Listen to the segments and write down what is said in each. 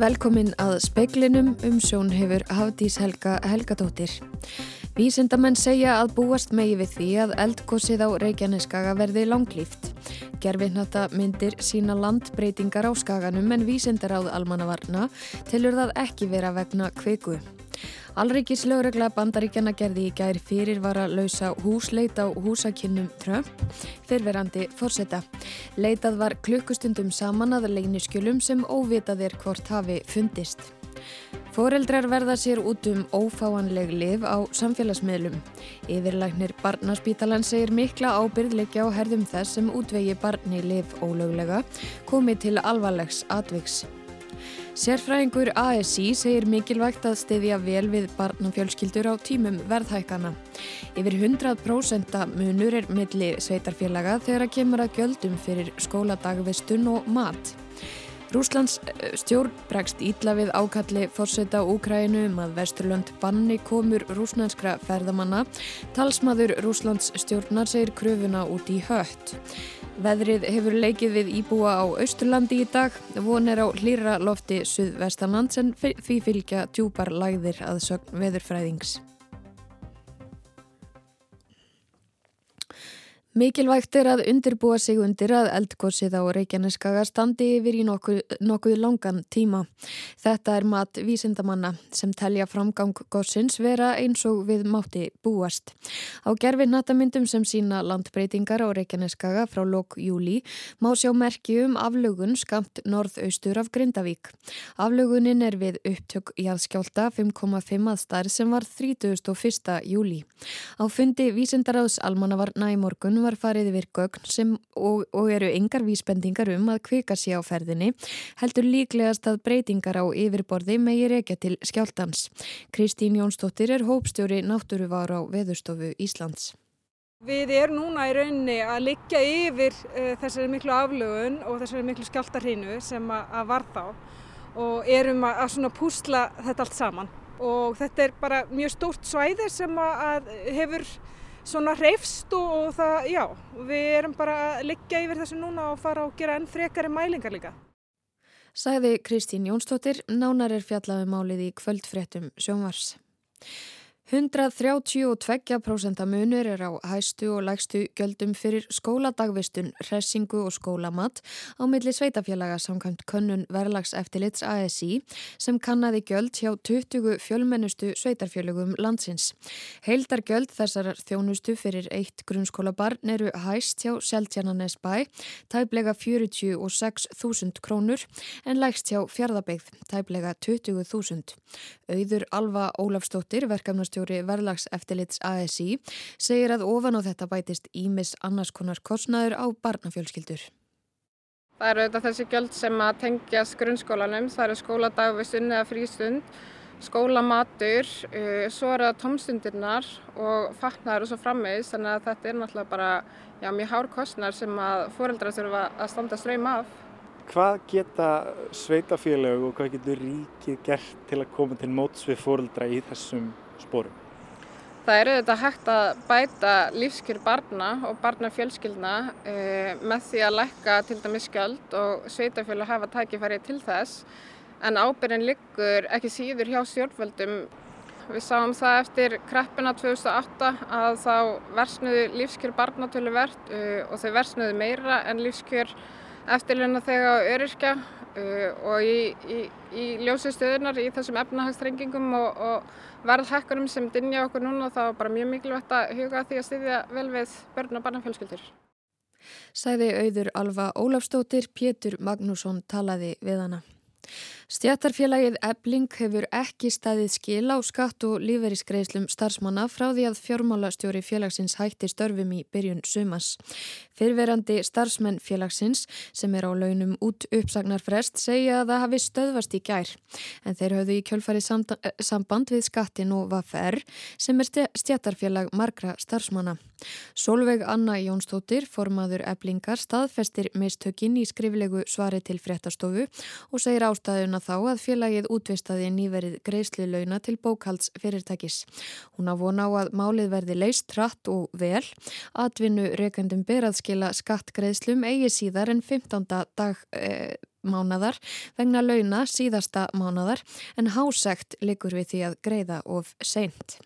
Velkomin að speiklinum um sjón hefur Hafdís Helga Helgadóttir. Vísindamenn segja að búast megi við því að eldkossið á Reykjaneskaga verði langlýft. Gerfinnata myndir sína landbreytingar á skaganum en vísindaráð almannavarna tilur það ekki vera vegna kveiku. Alrikis lögregla bandaríkjana gerði í gær fyrir var að lausa húsleit á húsakinnum Trump fyrverandi fórseta. Leitað var klukkustundum saman að leiniskjölum sem óvitað er hvort hafi fundist. Fóreldrar verða sér út um ófáanleg liv á samfélagsmiðlum. Yfirlæknir Barnaspítalan segir mikla ábyrðleikja á herðum þess sem útvegi barni liv ólöglega komið til alvarlegs atviks. Sérfræðingur ASI segir mikilvægt að stiðja vel við barnafjölskyldur á tímum verðhækana. Yfir 100% munur er milli sveitarfélaga þegar að kemur að gjöldum fyrir skóladagvistun og mat. Rúslands eh, stjórn bregst ítla við ákalli fórseta Úkrænu um að Vesturlönd banni komur rúsnænskra ferðamanna. Talsmaður Rúslands stjórnar segir kröfuna út í hött. Veðrið hefur leikið við íbúa á Austurlandi í dag. Von er á hlýra lofti suðvestanlands en því fylgja djúpar lagðir að sögn veðurfræðings. Mikilvægt er að undirbúa sig undir að eldgósið á Reykjaneskaga standi yfir í nokkuð, nokkuð langan tíma. Þetta er mat vísindamanna sem telja framgang gósins vera eins og við mátti búast. Á gerfi natamyndum sem sína landbreytingar á Reykjaneskaga frá lok júli má sjá merki um aflugun skamt norðaustur af Grindavík. Aflugunin er við upptök jæðskjálta 5,5 að starf sem var 31. júli. Á fundi vísindaráðs almannavarna í morgun var farið yfir gögn sem og, og eru yngar vísbendingar um að kvika sé á ferðinni heldur líklegast að breytingar á yfirborði megir ekki til skjáltans. Kristín Jónsdóttir er hópstjóri náttúruvar á Veðurstofu Íslands. Við erum núna í rauninni að liggja yfir uh, þessari miklu aflögun og þessari miklu skjáltarhínu sem að, að var þá og erum að, að púsla þetta allt saman og þetta er bara mjög stórt svæði sem að hefur svona hreifst og, og það, já, við erum bara að liggja yfir þessu núna og fara og gera enn frekari mælingar líka. Sæði Kristín Jónsdóttir, nánar er fjallaði um málið í kvöldfréttum sjónvars. 132% munur er á hæstu og lægstu göldum fyrir skóladagvistun, hressingu og skólamat á milli sveitafélaga samkvæmt könnun verðlags eftirlits ASI sem kannaði göld hjá 20 fjölmennustu sveitarfélögum landsins. Heildar göld þessar þjónustu fyrir eitt grunnskólabarn eru hæst hjá Seltjarnanes bæ, tæplega 46.000 krónur en lægst hjá fjardabegð, tæplega 20.000. Auður Alva Ólafstóttir, verkefnastjóð Framkvæmdastjóri verðlags eftirlits ASI segir að ofan á þetta bætist ímis annars konar kostnaður á barnafjölskyldur. Það eru auðvitað þessi gjöld sem að tengjast grunnskólanum, það eru skóladagvistun eða frístund, skólamatur, uh, svo eru það tómstundirnar og fatnaður og svo frammeðis þannig að þetta er náttúrulega bara já, mjög hár kostnar sem að fóreldrar þurfa að standa ströym af. Hvað geta sveitafélag og hvað getur ríkið gert til að koma til móts við fóreldra í þessum spórum? Það eru þetta hægt að bæta lífskjör barna og barnafjölskyldna e, með því að lækka til dæmis skjöld og sveitafjölu hafa tækifæri til þess en ábyrgin liggur ekki síður hjá stjórnvöldum. Við sáum það eftir kreppina 2008 að þá versnuðu lífskjör barnatölu verðt e, og þau versnuðu meira en lífskjör eftirluna þegar öryrkja Uh, og í, í, í ljósi stöðunar í þessum efnahagstrengingum og, og verðhækkunum sem dinja okkur núna þá er bara mjög mikilvægt að huga því að styðja vel við börn og barnafjölskyldur. Sæði auður Alfa Ólafstóttir, Pétur Magnússon talaði við hana. Stjættarfélagið Ebling hefur ekki staðið skil á skatt og lífeyriskreislum starfsmanna frá því að fjármálastjóri félagsins hætti störfum í byrjun sumas. Fyrverandi starfsmenn félagsins sem er á launum út uppsagnarfrest segja að það hafi stöðvast í gær en þeir höfðu í kjölfari samband við skattin og vaffer sem er stjættarfélag margra starfsmanna. Solveig Anna Jónsdóttir, formaður Eblingar, staðfestir mistökin í skriflegu svari til fréttastofu og segir ástæðuna þá að félagið útvistaði nýverið greiðslu launa til bókalds fyrirtækis. Hún á vona á að málið verði leist trætt og vel. Atvinnu rekandum beraðskila skattgreiðslum eigi síðar en 15. dag... Eh, mánadar vegna launa síðasta mánadar en hásegt likur við því að greiða of seint.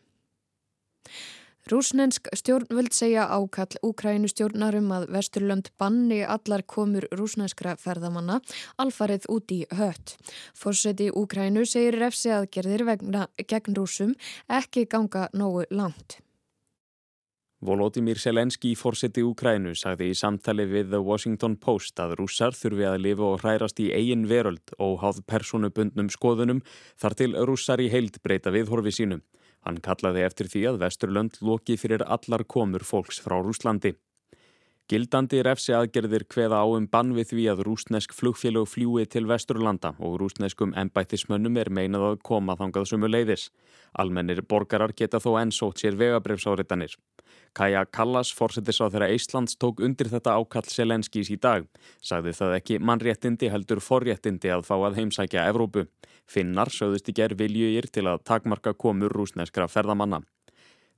Rúsnensk stjórnvöld segja ákall Úkrænustjórnarum að Vesturlönd banni allar komur rúsnenskra ferðamanna alfarið út í hött. Fórseti Úkrænu segir refsi aðgerðir vegna gegn rúsum ekki ganga nógu langt. Volodymyr Selenski, fórseti Úkrænu, sagði í samtali við The Washington Post að rússar þurfi að lifa og hrærast í eigin veröld og háð personubundnum skoðunum þar til rússar í heild breyta við horfi sínum. Hann kallaði eftir því að Vesturlönd loki fyrir allar komur fólks frá Rúslandi. Gildandi refsi aðgerðir hveða á um bann við því að rúsnesk flugfélög fljúi til Vesturlanda og rúsneskum ennbættismönnum er meinað að koma þangað sumu leiðis. Almennir borgarar geta þó enn sótt sér vegabrefsáritanir. Kaja Kallas, fórsetis á þeirra Íslands, tók undir þetta ákall Selenskís í dag. Sagði það ekki mannréttindi heldur forréttindi að fá að heimsækja Evrópu. Finnar sögðust í gerð viljugir til að takmarka komur rúsneskra ferðamanna.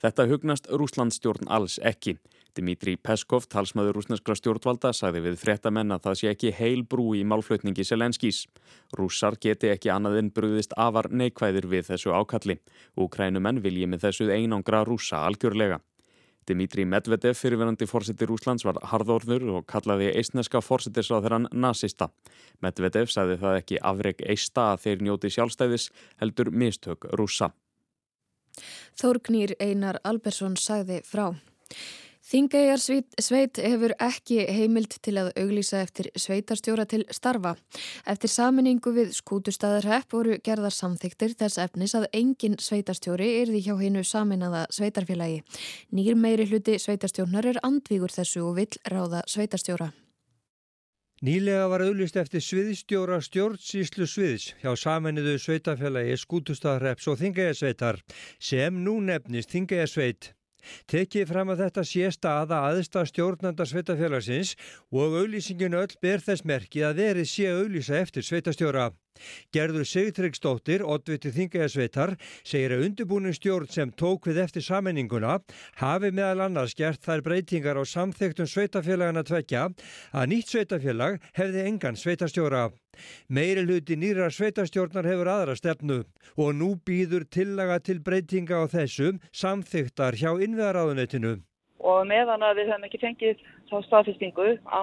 Þetta hugnast Rúslandstjórn alls ekki. Dimitri Peskov, talsmaður rúsneskra stjórnvalda, sagði við fréttamenn að það sé ekki heil brú í málflutningi Selenskís. Rússar geti ekki annað en brúðist afar neikvæðir við þessu ákalli. Úkrænumenn vilji með þessu einangra rúsa algjörlega. Dimitri Medvedev, fyrirverandi fórseti Rúslands, var harðorður og kallaði eistneska fórsetisráðherran nazista. Medvedev sagði það ekki afreg eista að þeir njóti sjálfstæðis heldur mistök rúsa. Þórgnýr Einar Albersson sagði frá. Þingæjar sveit hefur ekki heimild til að auglýsa eftir sveitarstjóra til starfa. Eftir saminningu við skútustæðarhepp voru gerðar samþyktir þess efnis að engin sveitarstjóri erði hjá hennu saminaða sveitarfélagi. Nýr meiri hluti sveitarstjónar er andvígur þessu og vill ráða sveitarstjóra. Nýlega var auðlist eftir sviðstjóra stjórnsýslu sviðs hjá saminniðu sveitarfélagi skútustæðarhepps og þingæjarsveitar sem nú nefnist þingæjarsveit. Tekið fram að þetta sé staða aðsta stjórnanda sveitafélagsins og auðlýsinginu öll ber þess merki að verið sé auðlýsa eftir sveitastjóra. Gerður Sigtryggsdóttir, oddviti þingæðasveitar, segir að undirbúinu stjórn sem tók við eftir samenninguna hafi meðal annars gert þær breytingar á samþektum sveitafélagana tvekja að nýtt sveitafélag hefði engan sveitastjóra. Meiri hluti nýra sveitastjórnar hefur aðra stefnu og nú býður tillaga til breytinga á þessum samþyktar hjá innveðaráðunetinu. Og meðan að við höfum ekki fengið þá staðfestingu á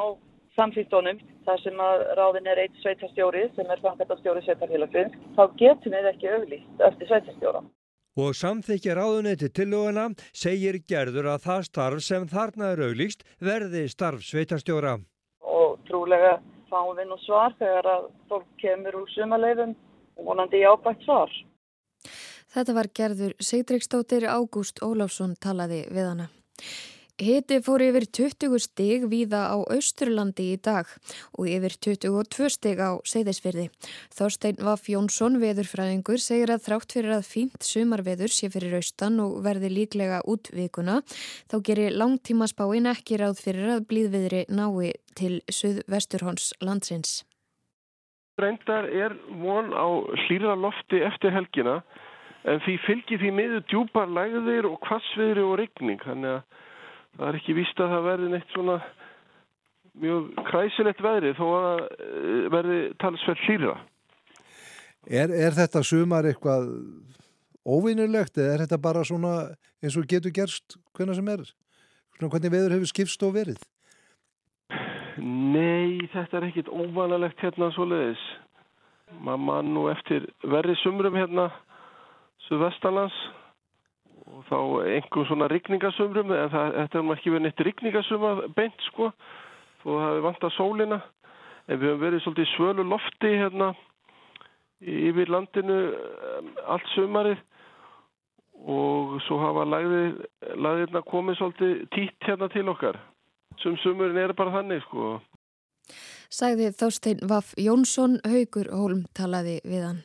samþýttónum þar sem að ráðin er eitt sveitastjóri sem er fangatastjóri sveitafélagsins, þá getum við ekki auglýst eftir sveitastjóra. Og samþykja ráðunetti tillöguna segir gerður að það starf sem þarna er auglýst verði starf sveitastjóra. Og trúlega fáum við nú svar þegar að fólk kemur úr sumaleifum og vonandi í ábætt svar. Þetta var gerður Sigdriksdóttir Ágúst Óláfsson talaði við hana. Hiti fór yfir 20 stig víða á Austurlandi í dag og yfir 22 stig á Seyðisfyrði. Þorstein Vaff Jónsson, veðurfræðingur, segir að þrátt fyrir að fínt sumarveður sé fyrir austan og verði líklega út vikuna, þá gerir langtíma spáin ekki ráð fyrir að blíðviðri nái til Suðvesturhóns landsins. Reyndar er von á hlýra lofti eftir helgina en því fylgir því miður djúpar lægðir og kvassviðri og regning, þannig að það er ekki víst að það verði neitt svona mjög kræsilegt veðri þó að eh, verði talsveld hlýra. Er, er þetta sumar eitthvað óvinnulegt eða er þetta bara svona eins og getur gerst hvernig sem er? Svona hvernig veður hefur skipst og verið? Nei, þetta er ekkit óvanalegt hérna svo leiðis. Mamma nú eftir verri sumrum hérna svo vestanlands og þá einhver svona rigningasumrum en það, þetta er ekki verið neitt rigningasuma beint sko þó það hefur vant að sólina. En við höfum verið svolítið svölu lofti hérna yfir landinu um, allt sumarið. Og svo hafa lagðir, lagðirna komið svolítið títt hérna til okkar. Sem sumurinn er bara þannig sko. Sæði Þorstein Vaff Jónsson Haugur Hólm talaði við hann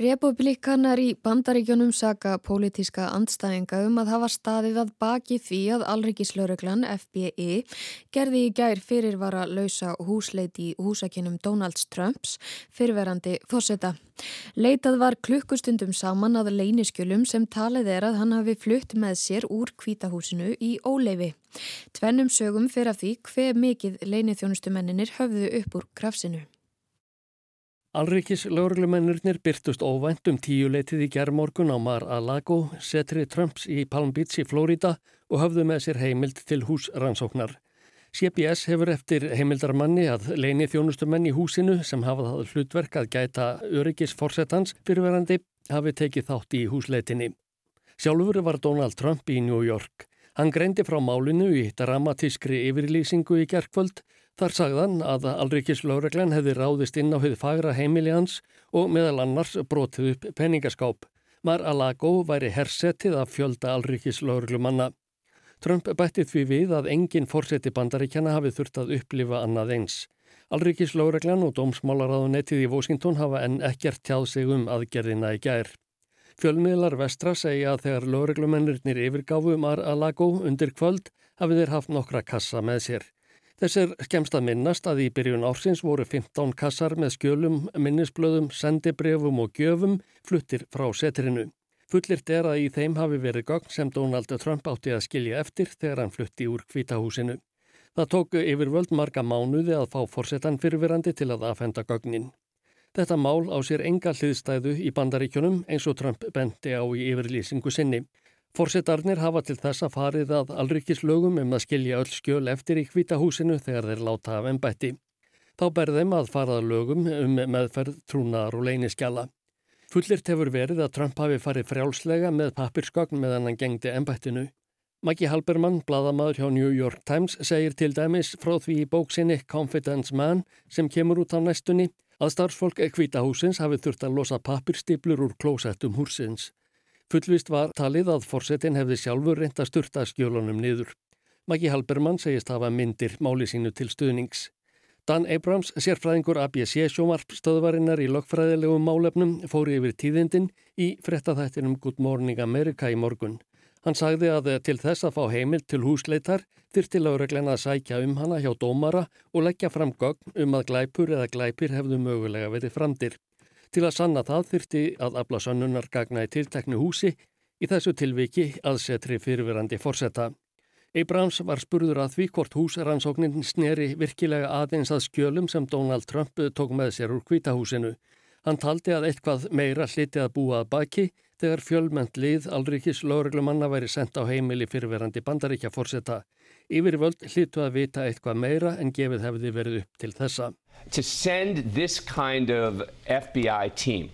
Republikanar í bandaríkjónum saka pólitíska andstæðinga um að hafa staðið að baki því að Alrikislauruglan FBI gerði í gær fyrirvara lausa húsleit í húsakinnum Donalds Trumps fyrirverandi fósetta. Leitað var klukkustundum saman að leyniskjölum sem talið er að hann hafi flutt með sér úr kvítahúsinu í óleifi. Tvennum sögum fyrir af því hver mikið leinithjónustumenninir höfðu upp úr krafsinu. Alrikis lögurlumennurnir byrtust óvænt um tíuleitið í gerðmorgun á Mar-a-Lago, setri Trumps í Palm Beach í Flórida og höfðu með sér heimild til húsrannsóknar. CBS hefur eftir heimildarmanni að leini þjónustumenn í húsinu sem hafa það hlutverk að gæta öryggis fórsetans fyrirverandi hafi tekið þátt í húsleitinni. Sjálfur var Donald Trump í New York. Hann greindi frá málinu í dramatískri yfirlýsingu í gerðkvöld Þar sagðan að Alrikis Lóreglann hefði ráðist inn á hefði fagra heimili hans og meðal annars brotið upp peningaskáp. Mar Alago væri hersettið af fjölda Alrikis Lóreglumanna. Trump bættið því við að enginn fórseti bandaríkjana hafi þurft að upplifa annað eins. Alrikis Lóreglann og dómsmálaráðunettið í Washington hafa enn ekkert tjáð sig um aðgerðina í gær. Fjölmiðlar vestra segja að þegar Lóreglumennirnir yfirgáfu Mar Alago undir kvöld hafið þeir haft nokkra kassa með sér. Þess er skemst að minnast að í byrjun ársins voru 15 kassar með skjölum, minnisblöðum, sendibrefum og gjöfum fluttir frá setrinu. Fullirt er að í þeim hafi verið gögn sem Donald Trump átti að skilja eftir þegar hann flutti úr kvítahúsinu. Það tóku yfir völd marga mánuði að fá forsetan fyrirverandi til að afhenda gögnin. Þetta mál á sér enga hliðstæðu í bandaríkjunum eins og Trump bendi á í yfirlýsingu sinni. Forsetarnir hafa til þess að farið að alrykislögum um að skilja öll skjöl eftir í hvitahúsinu þegar þeir láta af ennbætti. Þá berðum að farað lögum um meðferð trúnar og leyniskjala. Fullirt hefur verið að Trump hafi farið frjálslega með papirskogn meðan hann gengdi ennbættinu. Maggie Halbermann, bladamadur hjá New York Times, segir til dæmis frá því í bóksinni Confidence Man sem kemur út á næstunni að starfsfólk hvitahúsins hafi þurft að losa papirstiplur úr klósettum húsins. Fullvist var talið að forsetin hefði sjálfur reynd að sturta skjölunum niður. Maggi Halbermann segist hafa myndir máli sínu til stuðnings. Dan Abrams, sérfræðingur ABC sjómarpstöðvarinnar í lokfræðilegum málefnum, fóri yfir tíðindin í frettathættinum Good Morning America í morgun. Hann sagði að til þess að fá heimil til húsleitar þyrti lögreglen að sækja um hana hjá dómara og leggja fram gögn um að glæpur eða glæpir hefðu mögulega verið framdir. Til að sanna það þyrti að afla sönnunar gagna í tilteknu húsi í þessu tilviki aðsetri fyrirverandi forsetta. Abrams var spurður að því hvort húsrannsóknin sneri virkilega aðeins að skjölum sem Donald Trump tók með sér úr kvítahúsinu. Hann taldi að eitthvað meira hliti að búa að baki þegar fjölmend lið Alrikis lögreglumanna væri sendt á heimili fyrirverandi bandaríkja forsetta. Yfirvöld hlýtu að vita eitthvað meira en gefið hefði verið upp til þessa. To send this kind of FBI team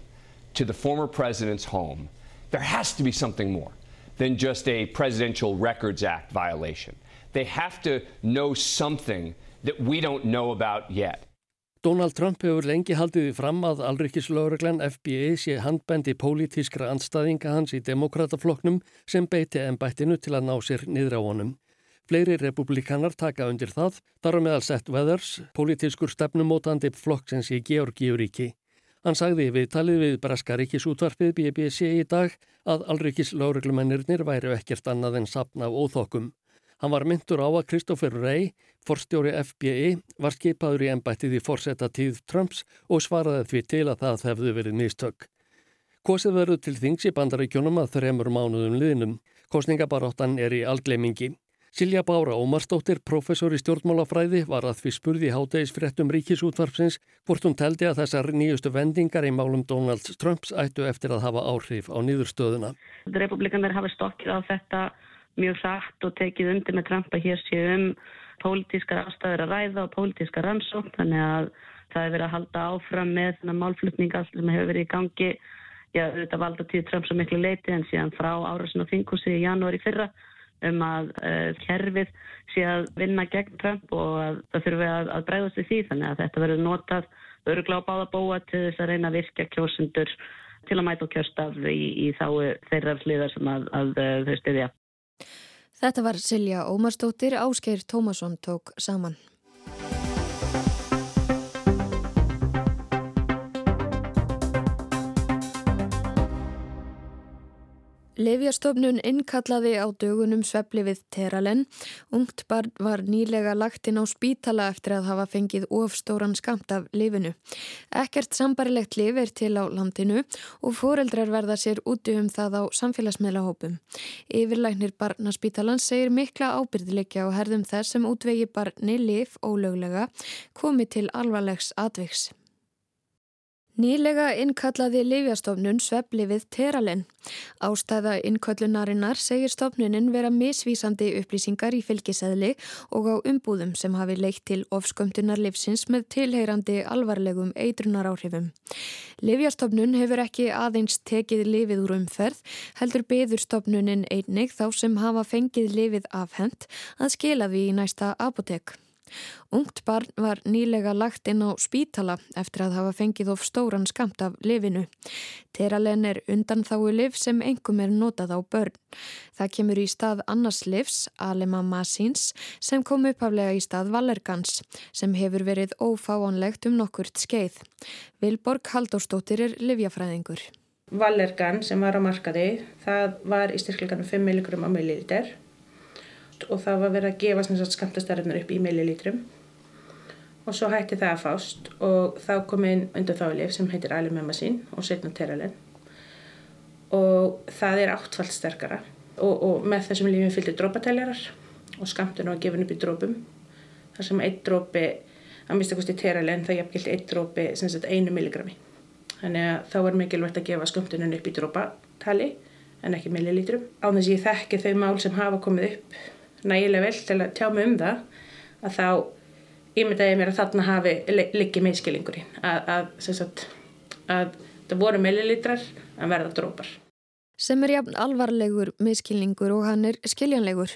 to the former president's home, there has to be something more than just a Presidential Records Act violation. They have to know something that we don't know about yet. Donald Trump hefur lengi haldið fram að Alrikislauraglann FBI sé handbendi pólitískra anstaðinga hans í demokratafloknum sem beiti ennbættinu til að ná sér niður á honum. Fleiri republikanar taka undir það, þar á meðal Seth Weathers, politískur stefnumótandi flokksins í Georgíuríki. Hann sagði við talið við Braskaríkis útvarfið BBC í dag að Alrikis láreglumennirnir væri ekkert annað en sapna af óþokkum. Hann var myndur á að Christopher Wray, forstjóri FBI, var skipaður í ennbættið í forsetta tíð Trumps og svaraði því til að það hefðu verið mistök. Kosið verður til þings í bandaríkjónum að þremur mánuðum liðnum. Kosningabaráttan er í algleimingi. Silja Bára Ómarsdóttir, professor í stjórnmálafræði, var að því spurði hátægisfréttum ríkisútvarpsins hvort hún teldi að þessar nýjustu vendingar í málum Donald Trumps ættu eftir að hafa áhrif á nýðurstöðuna. Republikanar hafa stokkið á þetta mjög satt og tekið undir með Trump að hér séu um pólitískar ástæður að ræða og pólitískar rannsókn þannig að það hefur verið að halda áfram með þennan málflutninga sem hefur verið í gangi. Já, þetta valda tíð Trump svo miklu leiti en síðan frá árasin í um að uh, kerfið sé að vinna gegn Trump og að það þurfi að, að bregðast við því þannig að þetta verður notað öruglega á báða búa til þess að reyna að virka kjósundur til að mæta og kjörstaf í, í þá þeirra sliðar sem að, að uh, þau stiðja. Þetta var Silja Ómarsdóttir, Ásgeir Tómasson tók saman. Livjastofnun innkallaði á dögunum svepli við Teralen. Ungt barn var nýlega lagt inn á spítala eftir að hafa fengið ofstóran skamt af lifinu. Ekkert sambarilegt liv er til á landinu og foreldrar verða sér úti um það á samfélagsmiðlahópum. Yfirlæknir barnaspítalans segir mikla ábyrðilegja á herðum þess sem útvegi barni liv ólöglega komi til alvarlegs atviks. Nýlega innkallaði Livjastofnun svepli við Teralen. Ástæða innköllunarinnar segir stofnunin vera misvísandi upplýsingar í fylgiseðli og á umbúðum sem hafi leitt til ofskömmtunar livsins með tilheyrandi alvarlegum eitrunar áhrifum. Livjastofnun hefur ekki aðeins tekið lifið úr umferð, heldur beður stofnunin einnig þá sem hafa fengið lifið afhend að skila því í næsta apotek. Ungt barn var nýlega lagt inn á spítala eftir að hafa fengið of stóran skamt af lifinu. Teralen er undan þáu liv sem engum er notað á börn. Það kemur í stað annars livs, Alema Masins, sem kom upphaflega í stað Valergans, sem hefur verið ófáanlegt um nokkurt skeið. Vilborg Haldóstóttir er livjafræðingur. Valergan sem var á markaði, það var í styrkleganum 5 mg á milliliter og það var verið að gefa skamtastarðunar upp í millilítrum. Og svo hætti það að fást og þá kom inn undan þálif sem heitir Alimemasin og setna Teralen og það er áttfald sterkara og, og með þessum lífum fylgir drópateljarar og skamtun var gefin upp í drópum þar sem einn drópi að mista kosti Teralen það jafngilt einn drópi einu milligrami. Þannig að þá er mikilvægt að gefa skamtunum upp í drópatali en ekki millilítrum. Á þess að ég þekki þau mál sem hafa komið upp nægilega vel til að tjá mig um það að þá ímyndaði mér að þarna hafi liggi meðskilingurinn að, að, sagt, að það voru millilitrar að verða drópar. Sem er jafn alvarlegur miskilningur og hann er skiljanlegur.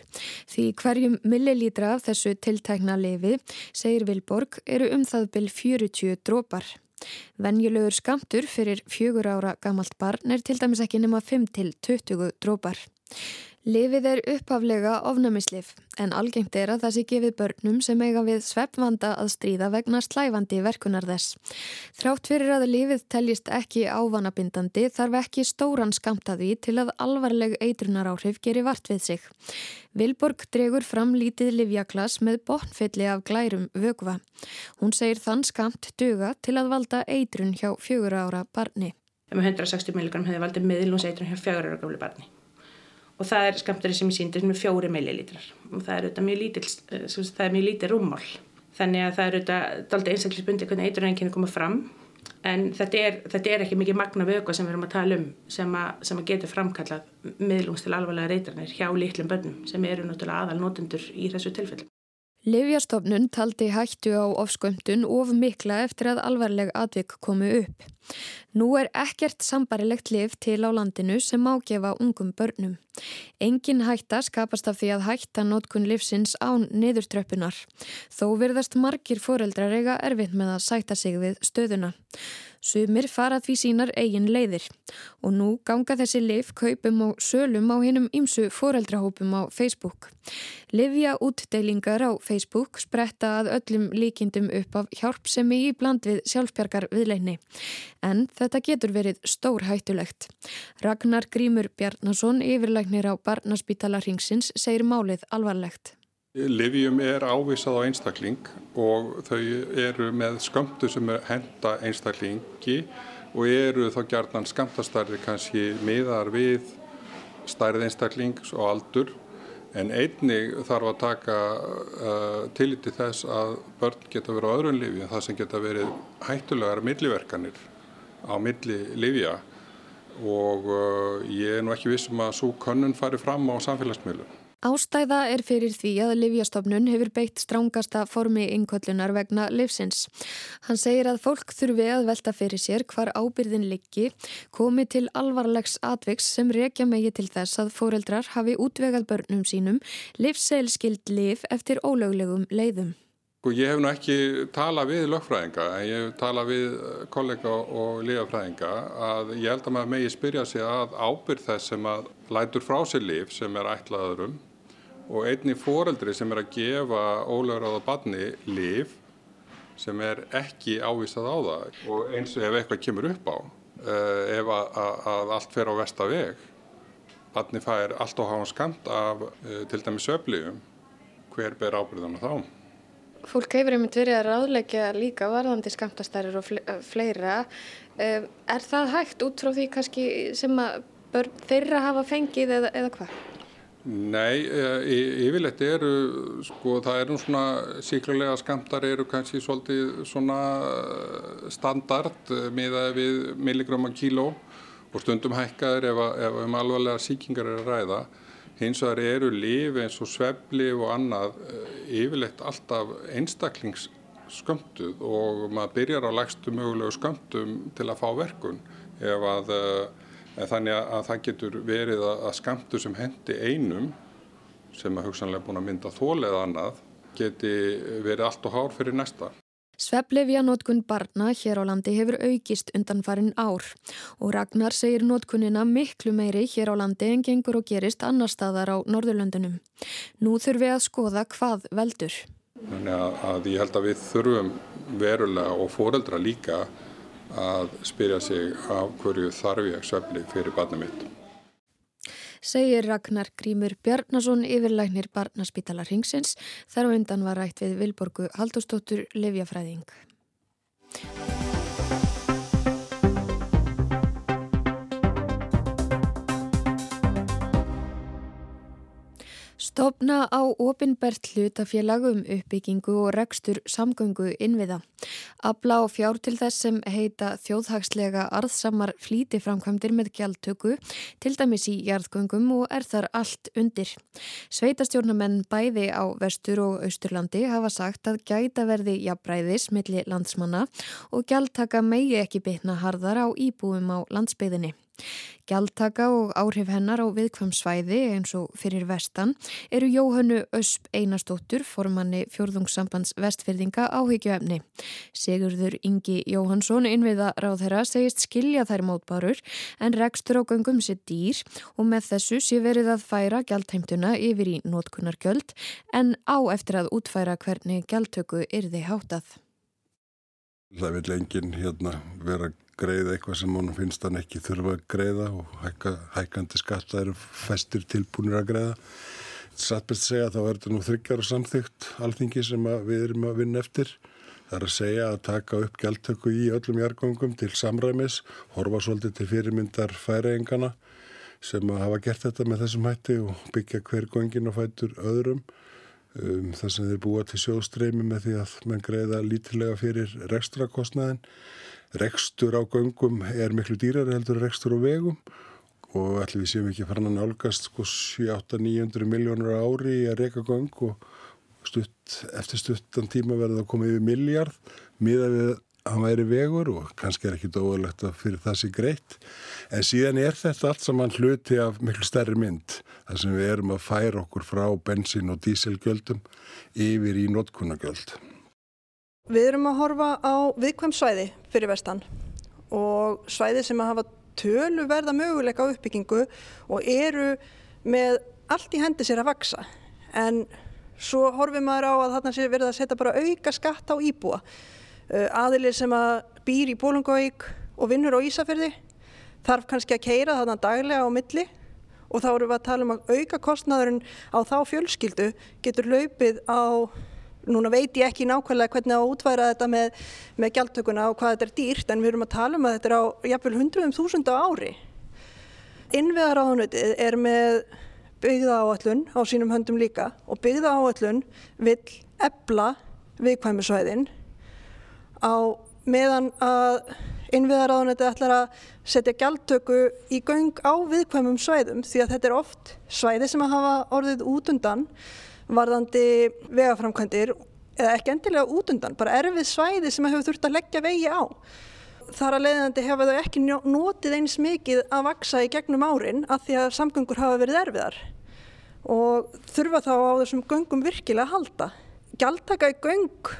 Því hverjum millilítra af þessu tiltækna lefi, segir Vilborg, eru um það byrj 40 drópar. Venjulegur skamtur fyrir fjögur ára gamalt barn er til dæmis ekki nema 5-20 drópar. Livið er uppaflega ofnamislif en algengt er að það sé gefið börnum sem eiga við sveppvanda að stríða vegna slæfandi verkunar þess. Þrátt fyrir að livið teljist ekki ávanabindandi þarf ekki stóran skamtaði til að alvarleg eitrunar áhrif gerir vart við sig. Vilborg dregur fram lítið livjaklas með botnfylli af glærum vögva. Hún segir þann skamt duga til að valda eitrun hjá fjögur ára barni. 160 mg hefði valdið miðlunnseitrun hjá fjögur ára gamlu barni og það er skamturinn sem ég síndi sem er fjóri millilítrar. Og það er auðvitað mjög lítil, eh, það er mjög lítið rúmmál. Þannig að það er auðvitað aldrei einstaklisbundi hvernig eiturrenginni koma fram. En þetta er, þetta er ekki mikið magna vöku sem við erum að tala um sem að, sem að getur framkallað miðlungs til alvarlega reytarnir hjá lítlum börnum sem eru náttúrulega aðal notendur í þessu tilfellum. Livjastofnun taldi hættu á ofskömmtun of mikla eftir að alvarleg atvik komu upp. Nú er ekkert sambarilegt liv til á landinu sem ágefa ungum börnum. Engin hætta skapast af því að hætta nótkun livsins án niðurtröppunar. Þó verðast margir foreldrar eiga erfitt með að sætta sig við stöðuna. Sumir farað því sínar eigin leiðir og nú ganga þessi liv kaupum og sölum á hinnum ymsu foreldrahópum á Facebook. Livja útdeilingar á Facebook spretta að öllum líkindum upp af hjálpsemi í bland við sjálfsbjargar viðleini. En þetta getur verið stór hættulegt. Ragnar Grímur Bjarnason, yfirleiknir á Barnaspítala Ringsins, segir málið alvarlegt. Livjum er ávísað á einstakling og þau eru með skömmtu sem henda einstaklingi og eru þá gjarnan skamtastarri kannski miðar við stærð einstaklings og aldur en einnig þarf að taka uh, tiliti þess að börn geta verið á öðrun lifi það sem geta verið hættulegar milliverkanir á milli livja og uh, ég er nú ekki vissum að svo könnun fari fram á samfélagsmiðlum. Ástæða er fyrir því að Livjastofnun hefur beitt strángasta formi innkvöllunar vegna livsins. Hann segir að fólk þurfi að velta fyrir sér hvar ábyrðin liggi komi til alvarlegs atviks sem rekja megi til þess að fóreldrar hafi útvegað börnum sínum livsseilskild liv eftir ólöglegum leiðum. Sko, ég hef nú ekki talað við lögfræðinga en ég hef talað við kollega og liðafræðinga að ég held að maður megi spyrja sig að ábyrð þess sem að lætur frá sér liv sem er ætlaðurum og einni fóreldri sem er að gefa ólögráða barni liv sem er ekki ávísað á það og eins og ef eitthvað kemur upp á uh, ef að, að, allt fer á vestaveg barni fær allt og hafa skamt af uh, til dæmi söfliðum, hver ber ábyrðan á þá? Fólk hefur einmitt verið að ráðleggja líka varðandi skamtastærir og fleira. Er það hægt út frá því kannski sem að börn þeirra hafa fengið eða, eða hvað? Nei, yfirleitt eru, sko, það eru svona síklarlega skamtar eru kannski svolítið svona standard miða við milligrama kíló og stundum hækkaður ef, ef um alvarlega síkingar er að ræða. Hins vegar eru lifi eins og svefli og annað yfirleitt alltaf einstaklingsskömmtuð og maður byrjar á lægstu mögulegu skömmtum til að fá verkun ef að þannig að það getur verið að skamtu sem hendi einum sem er hugsanlega búin að mynda þól eða annað geti verið allt og hár fyrir næsta. Sveflefja nótkun barna hér á landi hefur aukist undan farin ár og Ragnar segir nótkunina miklu meiri hér á landi en gengur og gerist annar staðar á Norðurlöndunum. Nú þurfum við að skoða hvað veldur. Þannig að, að ég held að við þurfum verulega og foreldra líka að spyrja sig af hverju þarf ég svefli fyrir barnið mitt. Segir Ragnar Grímur Bjarnason yfirlæknir barnaspítalar Hingsins þar á undan var rætt við Vilborgu Haldóstóttur Livjafræðing. Stopna á opinbert hlutafélag um uppbyggingu og rekstur samgöngu innviða. Abla og fjár til þess sem heita þjóðhagslega arðsamar flítiframkvæmdir með gjaldtöku, til dæmis í jarðgöngum og er þar allt undir. Sveitastjórnamenn bæði á vestur og austurlandi hafa sagt að gæta verði jafnbræðis milli landsmanna og gjaldtaka megi ekki bytna harðar á íbúum á landsbyðinni. Gjaldtaka og áhrif hennar á viðkvæm svæði eins og fyrir vestan eru Jóhannu Ösp Einarstóttur formanni fjörðungssambands vestfyrðinga áhyggjuefni. Sigurður Ingi Jóhansson innviða ráð þeirra segist skilja þær mótbárur en rekstur á göngum sér dýr og með þessu sé verið að færa gjaldheimtuna yfir í nótkunargjöld en á eftir að útfæra hvernig gjaldtöku yrði hátað. Það vil enginn hérna vera greiða eitthvað sem honum finnst hann ekki þurfa að greiða og hækka, hækkandi skatta eru festir tilbúinir að greiða. Sattbest segja þá er þetta nú þryggjar og samþygt alþingi sem við erum að vinna eftir. Það er að segja að taka upp gjaldtöku í öllum jargangum til samræmis, horfa svolítið til fyrirmyndar færeingana sem að hafa gert þetta með þessum hætti og byggja hver gangin og fætur öðrum. Um, þar sem þeir búa til sjóðstreymi með því að mann greiða lítilega fyrir rekstrakostnaðin rekstur á göngum er miklu dýrar heldur rekstur á vegum og ætlum við séum ekki að fara að nálgast sko 7-8-900 miljónur ári að reyka göng og stutt, eftir stuttan tíma verður það komið yfir miljard miða við að hann væri vegur og kannski er ekki dóðalegt að fyrir það sé greitt. En síðan er þetta allt saman hluti af miklu stærri mynd þar sem við erum að færa okkur frá bensin og díselgjöldum yfir í notkunagjöld. Við erum að horfa á viðkvæm svæði fyrir vestan og svæði sem að hafa tölu verða möguleika á uppbyggingu og eru með allt í hendi sér að vaksa en svo horfum maður á að þarna sé verið að setja bara auka skatt á íbúa aðilir sem að býr í Bólungavík og vinnur á Ísafjörði þarf kannski að keira þarna daglega á milli og þá erum við að tala um að auka kostnaðurinn á þá fjölskyldu getur laupið á Núna veit ég ekki nákvæmlega hvernig að útværa þetta með, með gjaldtökuna og hvað þetta er dýrt en við erum að tala um að þetta er á jafnvel hundruðum þúsund á ári. Innviðaráðunötið er með byggða áallun á sínum höndum líka og byggða áallun vil ebla viðkvæmisvæðin á meðan að innviðaráðunötið ætlar að setja gjaldtöku í göng á viðkvæmum svæðum því að þetta er oft svæði sem að hafa orðið út undan varðandi vegaframkvæmdir eða ekki endilega út undan, bara erfið svæði sem hefur þurft að leggja vegi á. Þar að leiðandi hefa þau ekki notið eins mikið að vaksa í gegnum árin að því að samgöngur hafa verið erfiðar og þurfa þá á þessum göngum virkilega að halda. Gjaldtaka í göng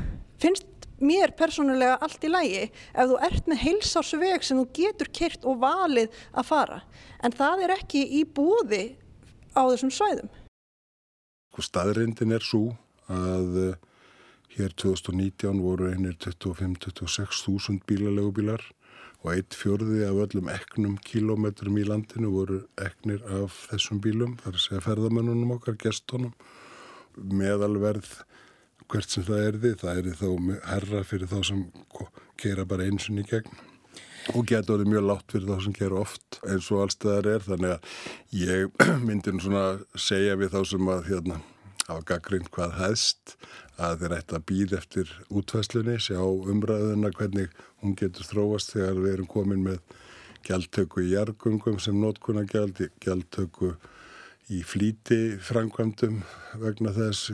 finnst mér persónulega allt í lægi ef þú ert með heilsásveg sem þú getur kert og valið að fara en það er ekki í bóði á þessum svæðum. Sko staðrindin er svo að uh, hér 2019 voru einir 25-26 þúsund bílalegu bílar og eitt fjörði af öllum eknum kílómetrum í landinu voru eknir af þessum bílum, þar segja ferðamennunum okkar, gestónum. Meðalverð hvert sem það erði, það erði þá herra fyrir þá sem kera bara einsunni í gegn. Og getur verið mjög látt fyrir þá sem kera oft eins og allstæðar er, þannig að ég myndi nú svona segja við þá sem að hérna hafa gaggrind hvað hæðst að þeir ætti að býð eftir útfæslunni, sjá umræðuna hvernig hún getur þróast þegar við erum komin með gjaldtöku í jargungum sem nótkuna gjald, gjaldtöku í flíti framkvæmdum vegna þess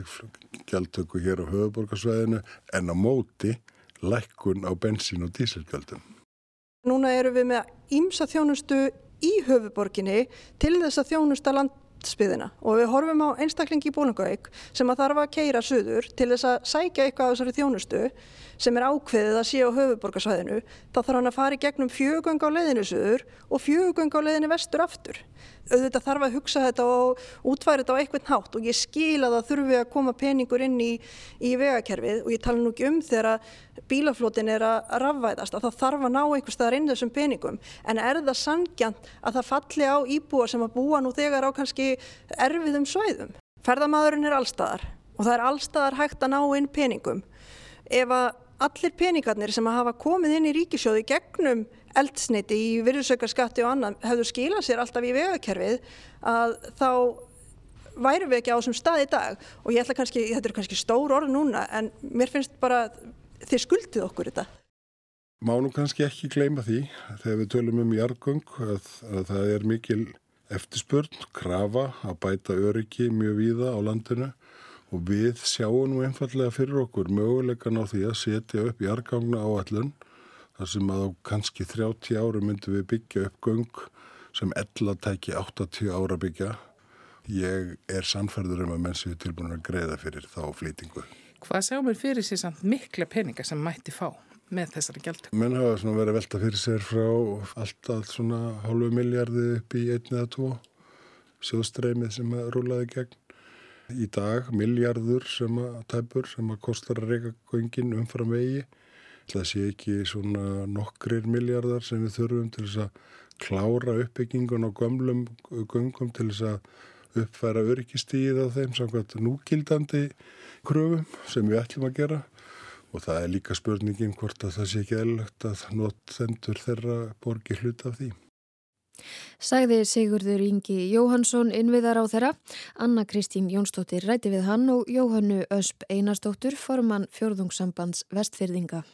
gjaldtöku hér á höfuborgarsvæðinu en á móti lækkun á bensín og díselgjaldum. Núna eru við með ímsa þjónustu í höfuborginni til þess að þjónusta land landsbyðina og við horfum á einstaklingi í Bólungauk sem að þarf að keira söður til þess að sækja eitthvað á þessari þjónustu sem er ákveðið að sé á höfuborgarsvæðinu þá þarf hann að fara í gegnum fjögöng á leiðinu söður og fjögöng á leiðinu vestur aftur auðvitað þarf að hugsa þetta og útværa þetta á eitthvað nátt og ég skil að það þurfi að koma peningur inn í, í vegakerfið og ég tala nú ekki um þegar bílaflótin er að rafvæðast að það þarf að ná einhver staðar inn þessum peningum en er það sangjant að það falli á íbúa sem að búa nú þegar á kannski erfiðum svæðum. Ferðamadurinn er allstaðar og það er allstaðar hægt að ná inn peningum. Ef að allir peningarnir sem hafa komið inn í ríkisjóði gegnum eldsneiti í virðsaukarskatti og annan hefur skilað sér alltaf í vegakerfið að þá værum við ekki á þessum stað í dag og ég ætla kannski, þetta er kannski stór orð núna en mér finnst bara þið skuldið okkur þetta. Má nú kannski ekki gleyma því þegar við tölum um jargung að, að það er mikil eftirspurn, krafa að bæta öryggi mjög víða á landinu og við sjáum nú einfallega fyrir okkur möguleikan á því að setja upp jargangna á allun þar sem að á kannski 30 áru myndum við byggja upp göng sem ella tæki 80 ára byggja. Ég er sannferður um að menn séu tilbúin að greiða fyrir þá flýtingu. Hvað sjáum við fyrir sér samt mikla peninga sem mætti fá með þessari gældu? Menn hafa verið að velta fyrir sér frá alltaf svona hálfu miljardi upp í einni eða tvo sjóðstreymið sem að rúlaði gegn. Í dag miljardur sem að tæpur sem að kostar að reyka göngin umfram vegi Það sé ekki svona nokkrir miljardar sem við þurfum til þess að klára uppbyggingun á gömlum göngum til þess að uppfæra öryggistíð á þeim samkvæmt núgildandi kröfum sem við ætlum að gera og það er líka spurningin hvort að það sé ekki eðlögt að notþendur þeirra borgi hlut af því. Sagði Sigurður Ingi Jóhansson innviðar á þeirra. Anna Kristín Jónsdóttir ræti við hann og Jóhannu Ösp Einarsdóttur formann fjörðungssambands vestfyrðinga.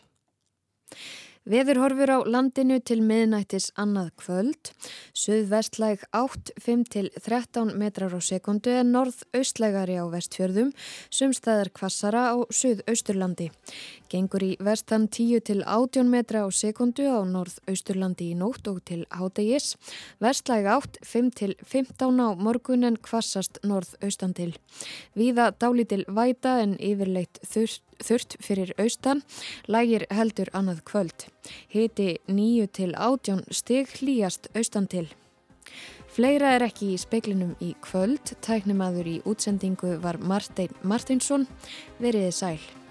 Veður horfur á landinu til miðnættis annað kvöld. Suðvestlæg 8-5-13 metrar á sekundu en norð-austlægari á vestfjörðum, sumstæðar kvassara á suðausturlandi. Gengur í vestan 10-18 metra á sekundu á norð-austurlandi í nótt og til hádegis. Vestlæg 8-5-15 á morgun en kvassast norð-austan til. Víða dálítil væta en yfirleitt þurft þurft fyrir austan, lægir heldur annað kvöld. Hiti 9 til 18 stig hlýjast austan til. Fleira er ekki í speiklinum í kvöld, tæknimaður í útsendingu var Martin Martinsson, veriði sæl.